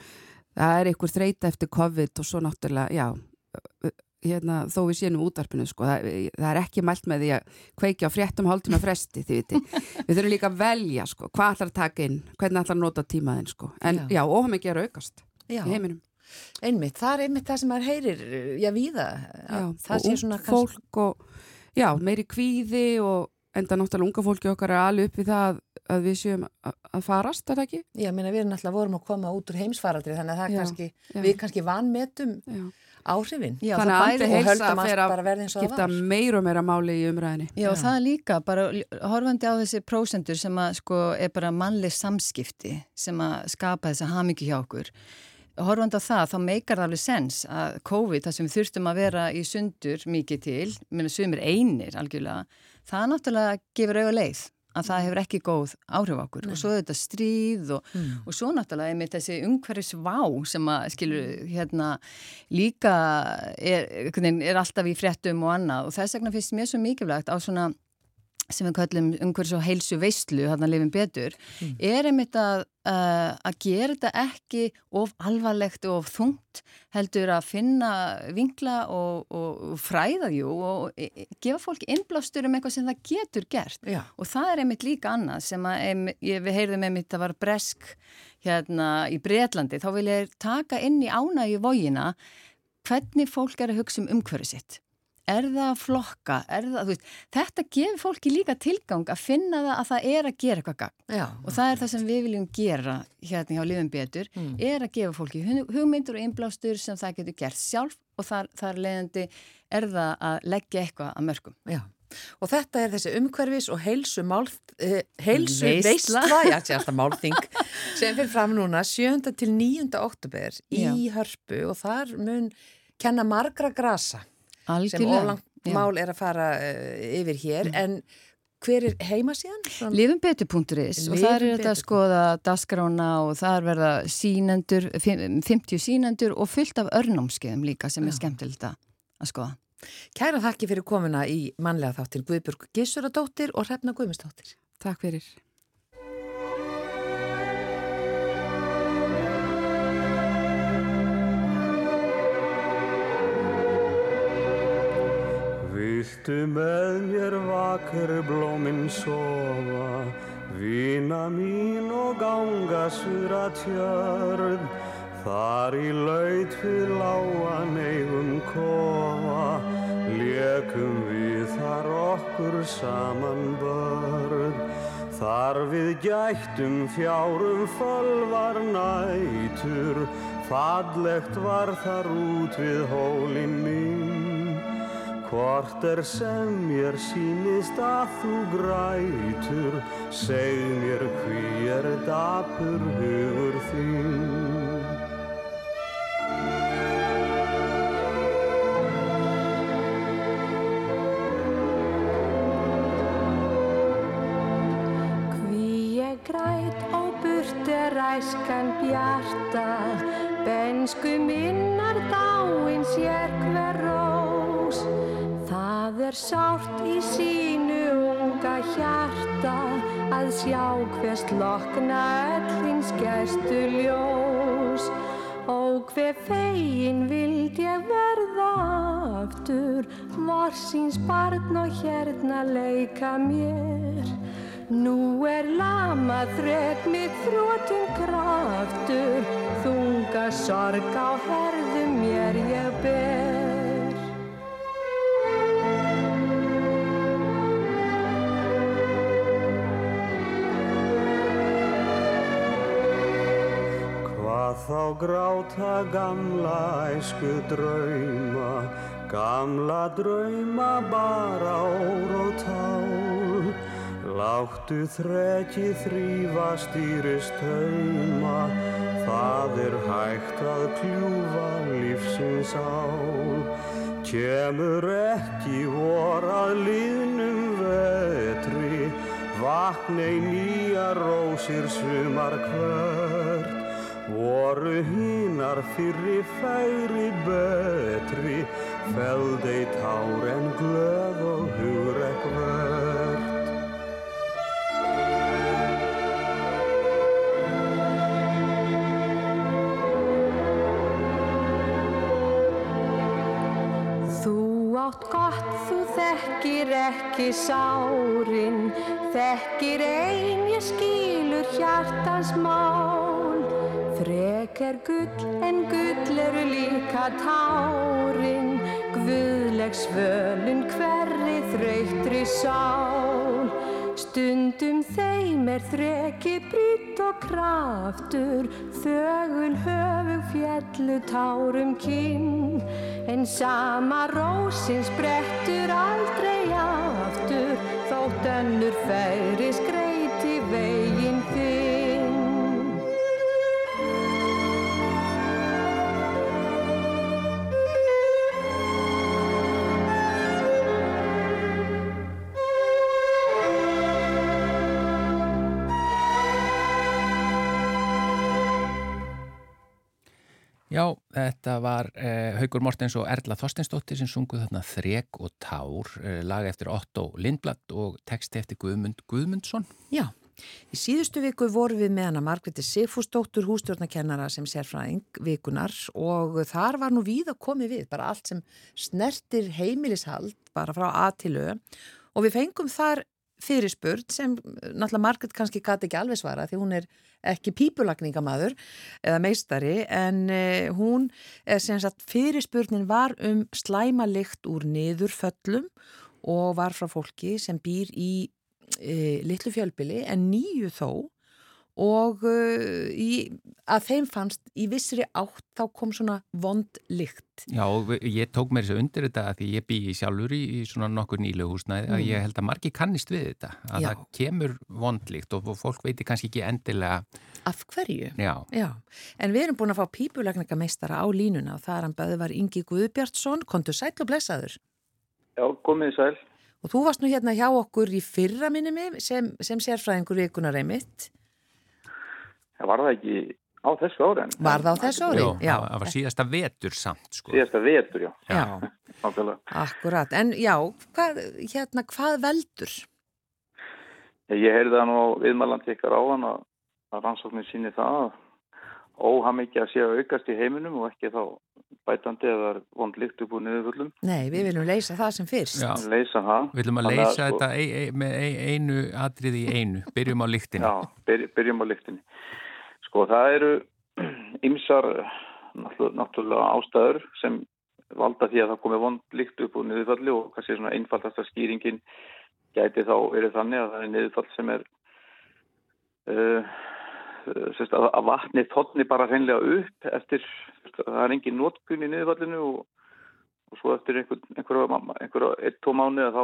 Það er einhver þreita eftir COVID og svo náttúrulega, já, hérna, þó við séum útvarpinu, sko, það, það er ekki mælt með því að kveikja á fréttum hálftíma fresti. Við þurfum líka að velja, sko, hvað ætlar að taka inn, hvernig ætlar að nota tímaðinn, sko. En já, já óhamingja er að aukast já. í heiminum. Einmitt, það er einmitt það sem maður heyrir, já, víða. Já, og fólk og já, meiri kvíði og enda náttúrulega unga fólki okkar er alveg upp við það að, við séum að, farast, er það ekki? Já, minna, við erum náttúrulega vorum að koma út úr heimsfaradri þannig að það já, kannski, já. við kannski vanmetum já. Áhrifin. Já, þannig að andri heilsa fyrir að skipta meir og meira máli í umræðinni. Já, og það er líka bara horfandi á þessi prósendur sem að sko er bara mannleg samskipti sem að skapa þessa hamingi hjá okkur horfand á það, þá meikar það alveg sens að COVID, það sem við þurftum að vera í sundur mikið til, minna sumir einir algjörlega, það náttúrulega gefur auðvitað leið að það hefur ekki góð áhrif okkur Nei. og svo þetta stríð og, mm. og svo náttúrulega er með þessi umhverfisvá sem að skilur hérna líka er, er alltaf í fréttum og annað og þess vegna finnst mér svo mikilvægt á svona sem við kallum umhverfis og heilsu veistlu, hann að lifin betur, mm. er einmitt að, uh, að gera þetta ekki of alvarlegt og of þungt, heldur að finna vingla og, og, og fræða jú og e, e, gefa fólk innblástur um eitthvað sem það getur gert Já. og það er einmitt líka annað sem að, einmitt, við heyrðum einmitt að var bresk hérna í Breitlandi, þá vil ég taka inn í í vógina hvernig fólk er að hugsa um umhverfið sitt er það að flokka, er það, þú veist, þetta gefur fólki líka tilgang að finna það að það er að gera eitthvað gang Já, og það er það sem við viljum gera hérna hjá Livum Betur, mm. er að gefa fólki hugmyndur og einblástur sem það getur gert sjálf og þar, þar leiðandi er það að leggja eitthvað að mörgum. Já. Og þetta er þessi umhverfis og heilsu, mál, eh, heilsu veistla, alltaf málþing, sem fyrir fram núna 7. til 9. oktober í já. Hörpu og þar mun kenna margra grasa. Algjörlega. sem oflangt mál er að fara uh, yfir hér, mm. en hver er heima síðan? Lifinbetur.is og það er þetta að skoða dasgrána og það er verða sínendur, 50 sínendur og fullt af örnámskeiðum líka sem er skemmtilegt að skoða. Kæra þakki fyrir komuna í manlega þáttir Guðburg Gissuradóttir og Hrefna Guðmustóttir. Takk fyrir. Viltu með mér vakur blóminn sofa, Vina mín og ganga sura tjörn, þar í laut við láan eigum kofa, lekum við þar okkur saman börn. Þar við gættum fjárum fölvar nætur, fallegt var þar út við hólinn mín. Hvort er sem mér sínist að þú grætur, seg mér hví er dapur hugur þín. Hví ég græt og burt er æskan bjarta, bensku minnar dáin sér hver rós. Það er sárt í sínu unga hjarta að sjá hvers lokna öllins gerstu ljós. Og hver fegin vild ég verða aftur, vorsins barn og hérna leika mér. Nú er lama þrek mitt þrótum kraftur, þunga sorg á herðum mér ég ber. Þá gráta gamla æsku drauma, gamla drauma bara ór og tál. Láttu þrekki þrýfa stýrist tauma, það er hægt að kljúfa lífsins ál. Kemur ekki vor að liðnum vetri, vaknei nýja rósir sumar hvert. Voru hínar fyrri færi betri, feldei tár en glöð og hugrekk vert. Þú átt gott, þú þekkir ekki sárin, þekkir ein ég skilur hjartans mál. Frek er gull en gull eru líka tárin, guðleg svölun hverri þreytri sál. Stundum þeim er þreki brýtt og kraftur, þögul höfug fjallu tárum kinn. En sama rósin sprettur aldrei aftur, þótt önnur færi skreiti veginn þinn. Þetta var uh, Haugur Mortens og Erla Þorstensdóttir sem sunguð þarna Þrek og Tár, uh, lag eftir Otto Lindblad og texti eftir Guðmund Guðmundsson. Já, í síðustu viku voru við með hana Margreti Sigfúsdóttur hústjórnakennara sem sérfræðing vikunar og þar var nú við að komi við, bara allt sem snertir heimilishald, bara frá A til Ö og við fengum þar fyrirspurn sem náttúrulega Margret kannski gati ekki alveg svara því hún er ekki pípulagningamadur eða meistari en eh, hún, eh, sem sagt fyrirspurnin var um slæmalikt úr niðurföllum og var frá fólki sem býr í e, litlu fjölbili en nýju þó og uh, í, að þeim fannst í vissri átt þá kom svona vond lykt. Já, og ég tók mér þessu undir þetta að því ég býi sjálfur í, í svona nokkur nýlegu húsnæði að Mm. ég held að margi kannist við þetta að Já. það kemur vondlíkt og fólk veitir kannski ekki endilega Af hverju? Já, Já, en við erum búin að fá pípulagningameistara á línuna og það er hann Böðvar Ingi Guðbjartsson, kontur sæll og blessaður. Já, komið sæl. Og þú varst nú hérna hjá okkur í fyrra minni sem, sem sérfræðingur vikunar einmitt. Það var það ekki á þessu ári. en- Var það á þessu ári? Jó, Já. það var síðasta vetur samt sko. Síðasta vetur, já. Já, Nákvæmlega. akkurat. En já, hvað, hérna, hvað veldur? Ég heyrði það nú viðmælandi ykkar á hann að, að rannsóknin síni það að óhamingja sé að aukast í heiminum og ekki þá bætandi eða vond líkt upp úr niðurfullum. Nei, við viljum leysa það sem fyrst. Já. Leysa það. Við viljum að leysa sko- þetta e e með e einu atriði í einu. Byrjum á líktinu. Já, byr, byrjum á lyktinni. Sko það eru ymsar náttúrulega ástæður sem valda því að það komi vond lykt upp úr niðurfalli og kannski svona einfaldasta skýringin gæti þá verið þannig að það er niðurfall sem er uh, sérst, að, að vatni tónni bara hreinlega upp eftir, það er engin nótkunn í niðurfallinu og, og svo eftir einhver, einhverja einhver, eitt, tó mánu þá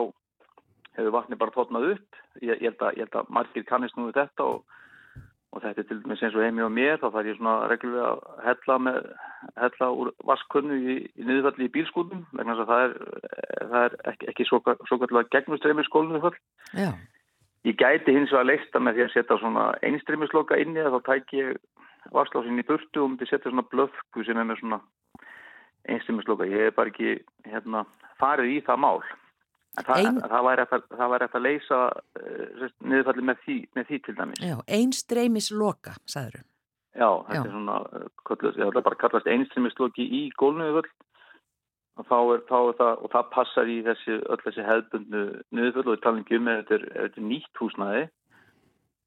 hefur vatni bara tónað upp. Ég, ég, held að, að margir kannist nú þetta og og þetta er til dæmis eins og heimi og mér þá þarf ég svona reglulega að hella með hella úr vaskunnu í, í niðurfalli í bílskútum vegna þess að það er, það er ekki, ekki svo, svo kallega gegnustreymir skólunufall Já. ég gæti hins vegar að leista með því að setja svona einstreymisloka inni þá tæk ég vasklásinn í burtu og myndi setja svona blöfku sem er með svona einstreymisloka. Ég hef bara ekki hérna, farið í það mál það, Ein- það væri eftir, að leysa uh, niðurfalli með því, með því til dæmis. Já, einstreymis loka, sagður. Já, þetta Já. er svona, uh, kallast, ég ætla bara að kallast einstrýmisloki í gólnuðvöld og þá er, þá er það, og það passar í þessi, öll þessi hefðbundnu niðurföll og við talum ekki um ef þetta er, nýtt húsnæði,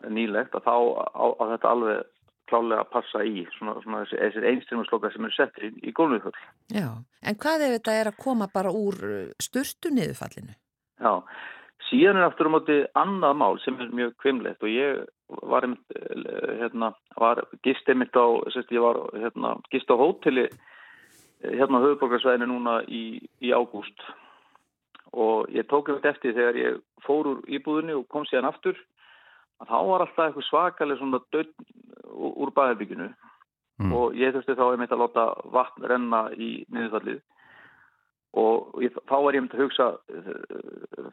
nýlegt, að þá á, á þetta alveg klálega að passa í svona, svona þessi, þessi einstrýmisloka sem eru settir í, í gólnuðvöld. Já, en hvað ef þetta er að koma bara úr uh, sturtu niðurfallinu? Já, síðan er aftur á móti annað mál sem er mjög kvimleitt og ég var, eh, hérna, var gist einmitt á, sérst, ég var hérna, gist á hóteli eh, hérna á höfuborgarsvæðinu núna í, í ágúst og ég tók einmitt eftir þegar ég fór úr íbúðinu og kom síðan aftur að þá var alltaf eitthvað svakalega svona dödd úr baðherbygginu Mm. og ég þurfti þá einmitt að láta vatn renna í niðurfallið. Og ég, þá var ég myndi að hugsa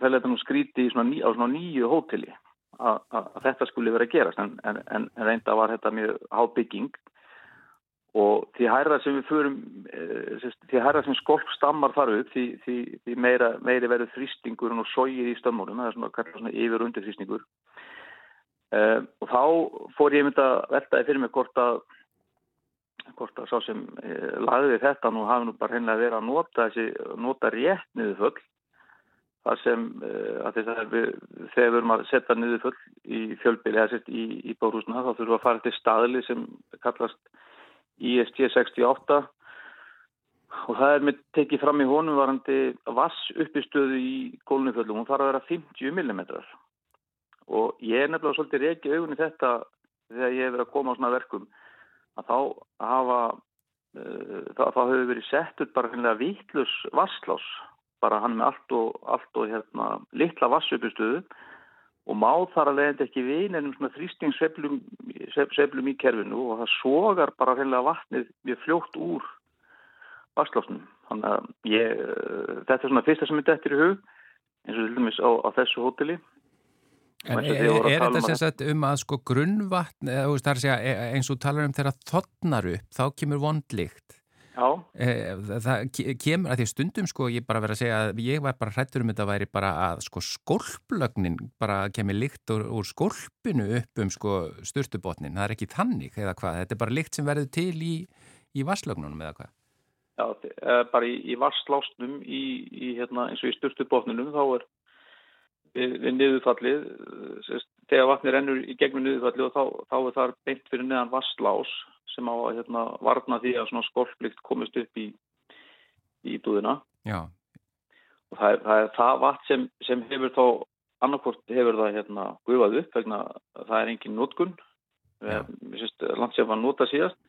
það leta nú skríti svona ný, á svona nýju hóteli að, að, að þetta skulle vera að gerast. En, en, en reynda var þetta mjög hábygging og því hærra sem við förum e, því hærra sem skolp stammar þar upp því, því, því meira, meiri verður þrýstingur og sógir í stömmunum það er svona, svona yfir og undir þrýstingur e, og þá fór ég myndi að veltaði fyrir mig hvort að hvort að sá sem e, lagði þetta nú hafi nú bara hennilega verið að nota þessi, nota rétt niður full þar sem það við, þegar við erum að setja niður full í fjölbili eða sett í, í bórhúsna þá þurfum við að fara til staðli sem kallast IST 68 og það er með tekið fram í honum varandi vass uppistöðu í gólnufjöldum, hún þarf að vera 50 mm og ég er nefnilega svolítið reykið augunni þetta þegar ég hef verið að koma á svona verkum að þá hafa uh, þá, þá hefur verið sett upp bara finnilega vittlus vasslás bara hann með allt og, allt og hérna, litla vassupustöðu og má þar að leiðandi ekki við ennum svona þrýstingsseflum í kerfinu og það sogar bara finnilega vatnið mjög fljótt úr vasslásnum þannig að ég, uh, þetta er svona fyrsta sem er dættir í hug eins og til dæmis á, á þessu hóteli En er, er um þetta að- sem sagt um að sko grunnvatn, eða, það er að segja, e- eins og talar um þegar þotnar upp, þá kemur vondlikt. Já, E, það ke- kemur að því stundum sko ég bara verið að segja að ég var bara hrættur um þetta væri bara að sko skolplögnin bara kemur líkt úr, úr skolpinu upp um sko styrtubotnin, það er ekki þannig eða hvað, þetta er bara líkt sem verður til í, í vasslögnunum eða hvað. Já, bara í, í vasslásnum í, í hérna, eins og í styrtubotninum þá er við, við niðurfallið eh, þegar vatni rennur í gegnum niðurfallið og þá, þá er það beint fyrir neðan vasslás sem á að hérna, varna því að svona skolplikt komist upp í, í búðina Já, og það er það, er það vatn sem, sem hefur þá annarkvort hefur það hérna gufað upp vegna að það er engin nótkun Já. land sem var nota síðast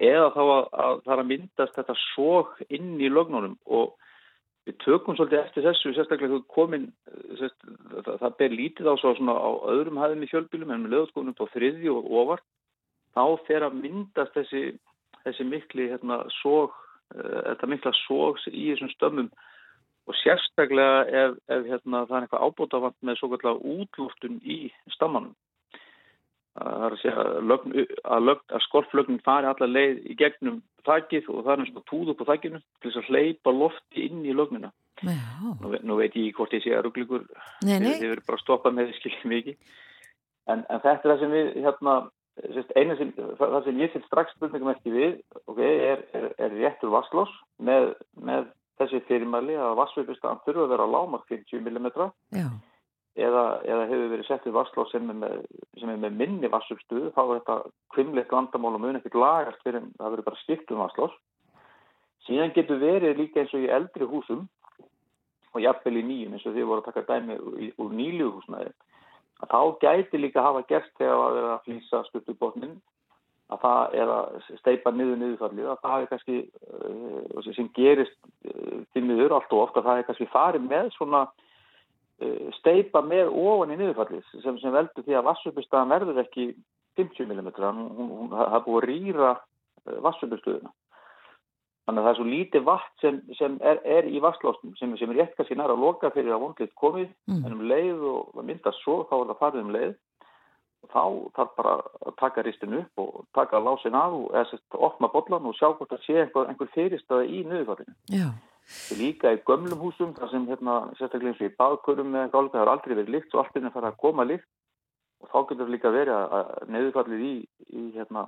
eða þá að, að það er að myndast þetta sóg inn í lögnunum og við tökum svolítið eftir þessu sérstaklega þú komin sérst, það, það ber lítið á svo svona á öðrum hæðum í fjölbílum en með löðskoðunum på þriðju og ofar þá fer að myndast þessi, þessi mikli hérna, sóg, uh, þetta mikla sóg í þessum stömmum og sérstaklega ef, ef hérna, það er eitthvað ábútafant með svo kallar útlúftun í stammanum. Það er að segja lögn, að, lögn, að skorflögnin fari allar leið í gegnum þakkið og það er náttúrulega túð upp á þakkinu til þess að hleypa lofti inn í lögnina. Nú, nú veit ég hvort ég sé að nei, þið verður bara að stoppa með því skiljum við ekki. En, en þetta er það sem við hérna, sem, það sem ég set strax spurningum ekki við, ok, er, er, er réttur vasslós með, með þessi fyrirmæli að vassveipustan þurfa að vera lámark 50 mm Já, eða, eða hefur verið settið vasslós sem, er með- sem er með minni vassupstuðu, þá er þetta kvimleitt vandamál og mun ekkert lagast fyrir en það verður bara skipt um vasslós. Síðan getur verið líka eins og í eldri húsum og jafnvel í nýjum eins og þið voru að taka dæmi í- úr nýlju húsnaði að þá gæti líka hafa gert þegar að vera að flýsa stuttu botnin að það er að steipa niður niðurfallið að það er kannski uh, sem gerist uh, til miður allt og ofta það er kannski farið með svona steipa með ofan í niðurfallið sem, sem veldur því að vassupustöðan verður ekki 50 mm það er búið að rýra uh, vassupustöðuna Þannig að það er svo lítið vatn sem, sem er, er í vasslásnum sem, sem er rétt kannski næra að loka fyrir að vondlið komið Mm. en um leið og myndast svo þá er það farið um leið þá þarf bara að taka ristin upp og taka lásin af og opna bollan og sjá hvort það sé einhver, einhver fyrirstaða í nöðufallinu. já, Líka í gömlum húsum þar sem hérna, sérstaklega eins og í baðkurum með eitthvað álíka, það har aldrei verið líkt og allt er að fara að koma líkt og þá getur líka verið að, nöðufallið í, í hérna,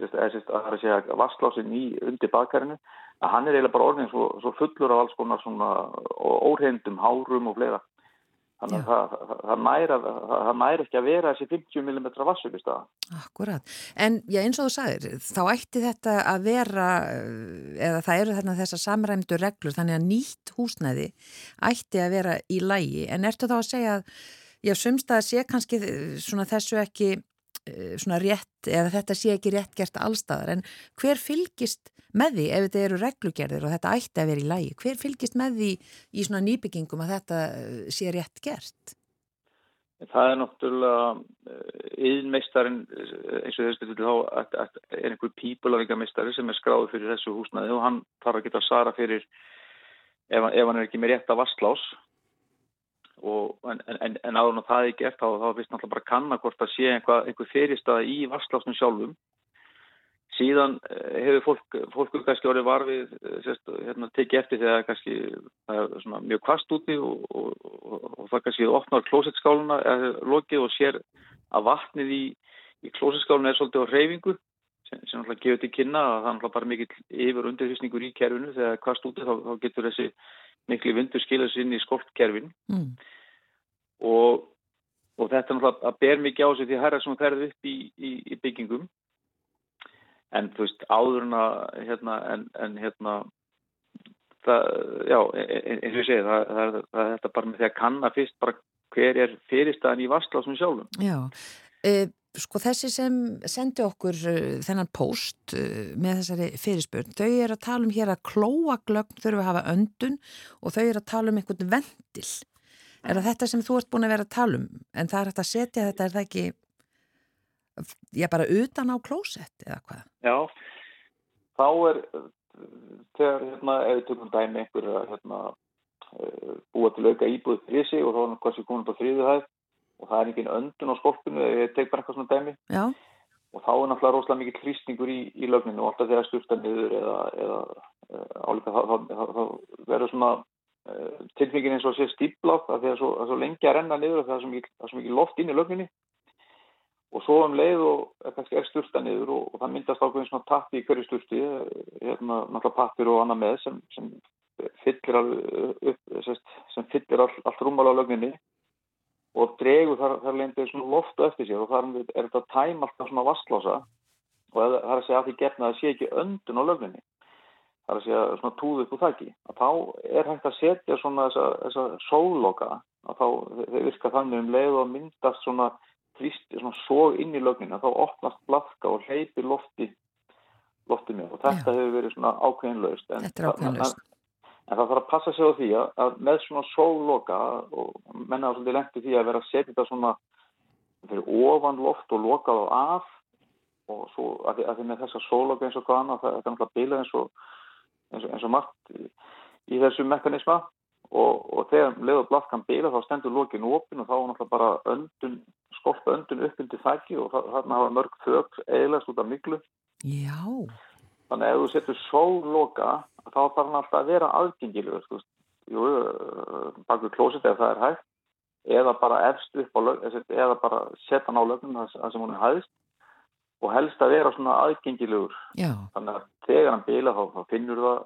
eða sérst að það er að segja vasslásin í undir baðkarinu að hann er eiginlega bara orðin svo, svo fullur af alls konar svona óreindum hárum og fleira. Þannig að það, það, næra, það, næri ekki að vera þessi 50 mm vassuppi staða. akkurat. En já, eins og þú sagðir, þá ætti þetta að vera, eh, eða það eru þarna þessar samræmdu reglur, þannig að nýtt húsnæði ætti að vera í lægi. En ertu þá að segja að, já, sumst að sé kannski eh, svona þessu ekki svona rétt, eða þetta sé ekki rétt gert allstaðar, en hver fylgist með því ef þetta eru reglugerðir og þetta ætti að vera í lægi? Hver fylgist með því í svona nýbyggingum að þetta eh, sé rétt gert? Það er náttúrulega yðinmeistarinn eins og þessu þá að- að- er einhver pípulavíkameistari sem er skráður fyrir þessu húsnaði og hann þarf að geta að svara fyrir ef, ef hann er ekki með rétta vastlás og en, en, en áður en það er gert þá, þá finnst náttúrulega bara að kanna hvort það sé einhver, einhver fyrirstaða í vastlásnum sjálfum. Síðan eh, hefur fólk, fólk kannski orðið varfið sérst, hérna, tekið eftir þegar kannski það er svona mjög kvast úti og, og, og, það kannski opnar klósettskáluna eða lokið og sér að vatnið í, í klósettskáluna er svolítið á reyfingu sem, sem náttúrulega gefur til kynna að það er náttúrulega bara mikill yfir undirhysningur í kerfinu. Þegar kvast úti þá, þá getur þessi miklu vindur skilað sér inn í skoltkerfin Mm. og, og þetta er náttúrulega að ber mikið á sig því að herra sem ferði upp í, í, í byggingum. En þú veist áður hérna, en, en hérna það, já, e- e- eins og ég segi það, það, það, er þetta bara með því að kanna fyrst bara hver er fyrirstaðan í vastlásum sjálfum. Já, uh, sko þessi sem sendi okkur uh, þennan post uh, með þessari fyrirspurn, þau eru að tala um hér að klóaglögn þurfa að hafa öndun og þau eru að tala um einhvern vendil. Er það þetta sem þú ert búin að vera að tala um? En það er hægt að setja þetta, er það ekki, já bara utan á klósett eða hvað? Já, þá er þegar, hérna, ef við tökum dæmi einhverja, hérna, uh, búa til auka íbúið fyrir sig og þá er hann hversi komin upp á þriðu hæð og það er engin öndun á skolpinu, ég tek bara eitthvað svona dæmi. Já, og þá er náttúrulega rosalega mikið hrýstingur í, í lögninu og alltaf þegar styrta niður eða, eða álíka þá, þá, þá, þá verður svona uh, tilfengin eins og að sé stíplað að því að svo, svo lengi að renna niður og það er svo mikið, það er mikið loft inn í lögninni. Og svo um leið og er kannski er styrta niður og, og það myndast ákveðin svona tappi í hverju styrti hérna náttúrulega pappir og annað með sem, sem fyllir alveg upp, sem fyllir all, allt rúmala á lögninni og dregur þar, þar svona loftu eftir sér og þar er þetta að tæma alltaf svona vastlása og það er að segja að því gerna að það sé ekki öndun á lögninni það er að segja svona túð upp úr þakki að þá er hægt að setja svona þessa, þessa sóloka að þá þeir virka þannig um leið og myndast svona þrýsti svona sóg inn í lögnina þá opnast blafka og hleypir lofti lofti með og þetta Já. hefur verið svona ákveðinlaust en, ákveðinlaust. En, það þarf að passa sig á því að, með svona sóloka og menna á svolítið lendi því að vera að setja þetta svona fyrir ofan loft og loka þá af og svo að því, að því með þessa sóloka eins og hvað annað það, er náttúrulega bilað eins og eins eins og margt í, í þessu mekanisma og, og þegar leiður blafkan bila þá stendur lokin opin og þá er náttúrulega bara öndun, skolpa öndun upp undir þakki og þa- þarna hafa mörg þök eilast út af miklu já, þannig að ef þú setur sóloka þá þarf hann alltaf að vera aðgengilegur þú veist, jú, bakur klósit ef það er hægt. Eða bara efst upp á lög eða bara setja hann á lögnum þar sem hún er hæðist og helst að vera svona aðgengilegur. Já, þannig að þegar hann bila þá, þá finnur það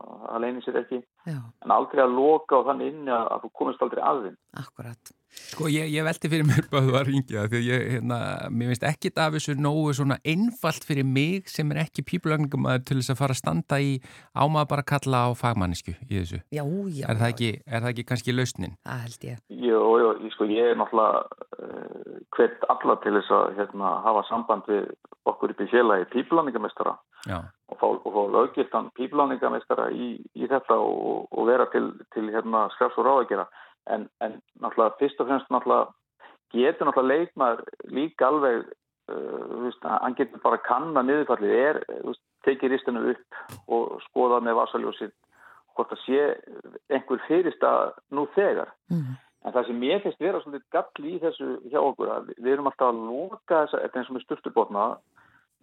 að það leynir sér ekki. Já, en aldrei að loka á þannig inni að, að þú komist aldrei að þinn akkurat. Sko ég, ég velti fyrir mér að þú var að ringja því að ég, hérna, mér finnst ekki af þessu nógu svona einfalt fyrir mig sem er ekki pípulagningumæður til þess að fara að standa í ámaður bara að kalla á fagmannisku í þessu. Já, já. Er það ekki, er það ekki kannski lausnin? Það held ég. Jó, jó, ég, sko, ég er náttúrulega uh, hvert alla til þess að hérna, hafa samband við okkur upp í félagi pípulaningamestara Já. og fá, og fá löggiltan pípulaningamestara í, í þetta og, og vera til, til hérna, skrafs og ráðagjara en, en náttúrulega fyrst og fremst náttúrulega getur náttúrulega leikmaður líka alveg uh, hann getur bara kanna niðurfallið er, veist, tekið ristinu upp og skoða með vasaljósið hvort það sé einhver fyrirstað nú þegar Mm. En það sem ég finnst vera svolítið gall í þessu hjá okkur að við erum alltaf að loka þessa, þetta er eins og með sturtubotna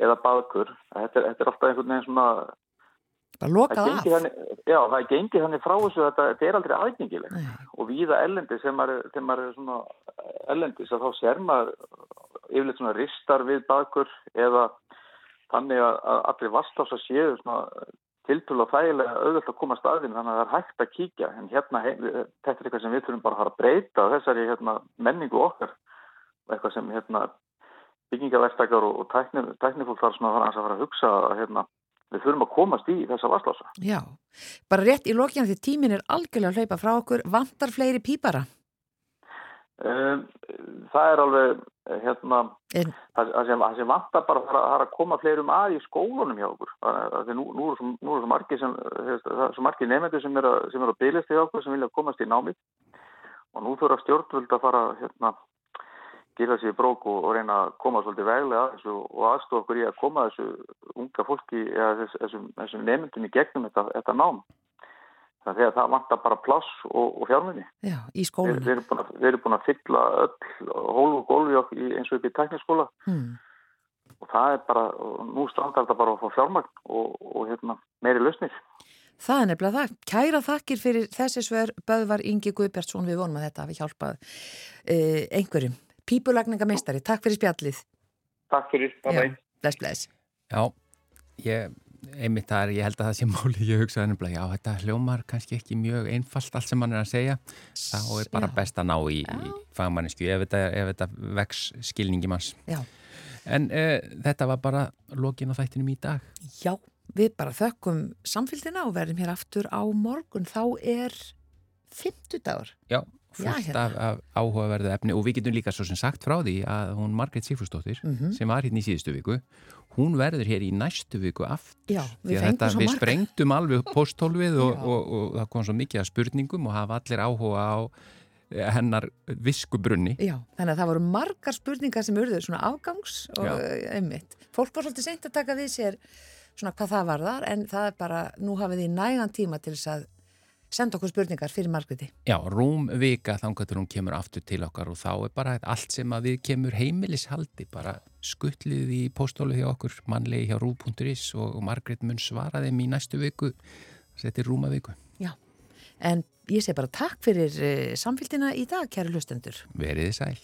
eða baðkur, að þetta er, þetta er alltaf einhvern veginn svona, Bara lokað af. þannig, já, það gengi þannig frá þessu að þetta, þetta er aldrei aðgengilegt Nei. og víða ellendi sem er- er ellendis að þá sér maður yfirleitt svona ristar við baðkur eða þannig að, allir vastása séu svona tiltölu og þægilega auðvöld að koma staðinn þannig að það er hægt að kíkja en hérna, þetta er eitthvað sem við þurfum bara að fara að breyta þessari hérna, menningu okkar eitthvað sem hérna, byggingaverktakar og, og tækni, tæknifólk þarf svona að fara aðeins að fara að hugsa að hérna, við þurfum að komast í þessa vastása. Já, bara rétt í lokjan því tímin er algjörlega að hlaupa frá okkur, vantar fleiri pípara. Um, það er alveg hérna, En- það, sem, það sem vantar bara það er að koma fleirum að í skólunum hjá okkur Það er- er nú, nú er svo margir nefndir sem eru eru að bylist hjá okkur sem vilja komast í námið og nú þurfa stjórnvöld að fara hérna, gera sér í brók og, og reyna að koma svolítið veglega að þessu og aðstofa okkur í að koma þessu unga fólki eða þess, þessum, þessum nefndum í gegnum þetta, þetta nám þannig að það vantar bara pláss og, og fjármunni Já, í Við, skóluna. við, við erum búin að fylla öll hólf og gólfi okk- í- eins og upp í tekniskóla Hmm. og það er bara, nú strandar þetta bara að fá fjármagn og, og hérna, meiri lausnir. Það er nefnilega það. Kæra þakkir fyrir þessi sver Böðvar Ingi Guðbjartsson við vonum að þetta hafi hjálpað uh, einhverjum. Pípulagningameistari, takk fyrir spjallið. Takk fyrir, bye bye. bless, bless. Já, ég, einmitt það er, ég held að það sé máli, ég hugsaði nefnilega, já, þetta hljómar kannski ekki mjög einfalt allt sem hann er að segja, þá er bara Já. best að ná í, í fagmannisku ef þetta, ef þetta vex skilningi manns. Já. En uh, þetta var bara lokin á þættinum í dag. Já, við bara þökkum samfélgina og verðum hér aftur á morgun. Þá er 50 dagur. Já, fullt hérna. af, af áhugaverðu efni og við getum líka svo sem sagt frá því að hún Margrét Sigfúrsdóttir Mhm. sem var hérna í síðustu viku hún verður hér í næstu viku aftur Já, því við þetta, við sprengtum alveg posthólfið og, Já. og, og, það kom svo mikið af spurningum og hafa allir áhuga á eh, hennar viskubrunni Já, þannig að það voru margar spurningar sem urður svona afgangs og Já. eh. Fólk var svolítið seint að taka við sér svona hvað það var þar en það er bara, nú hafið þið nægan tíma til þess að senda okkur spurningar fyrir Margreti. Já, rúm vika þangatur hún kemur aftur til okkar og þá er bara allt sem að við kemur heimilishaldi, bara skuttlið í posthólið hjá okkur, mannlegi hjá rú.is og, Margrét mun svara þeim í næstu viku, þetta er rúma viku. Já, en ég segi bara takk fyrir uh, samfélgina í dag, kæru hlustendur. Veriði sæl.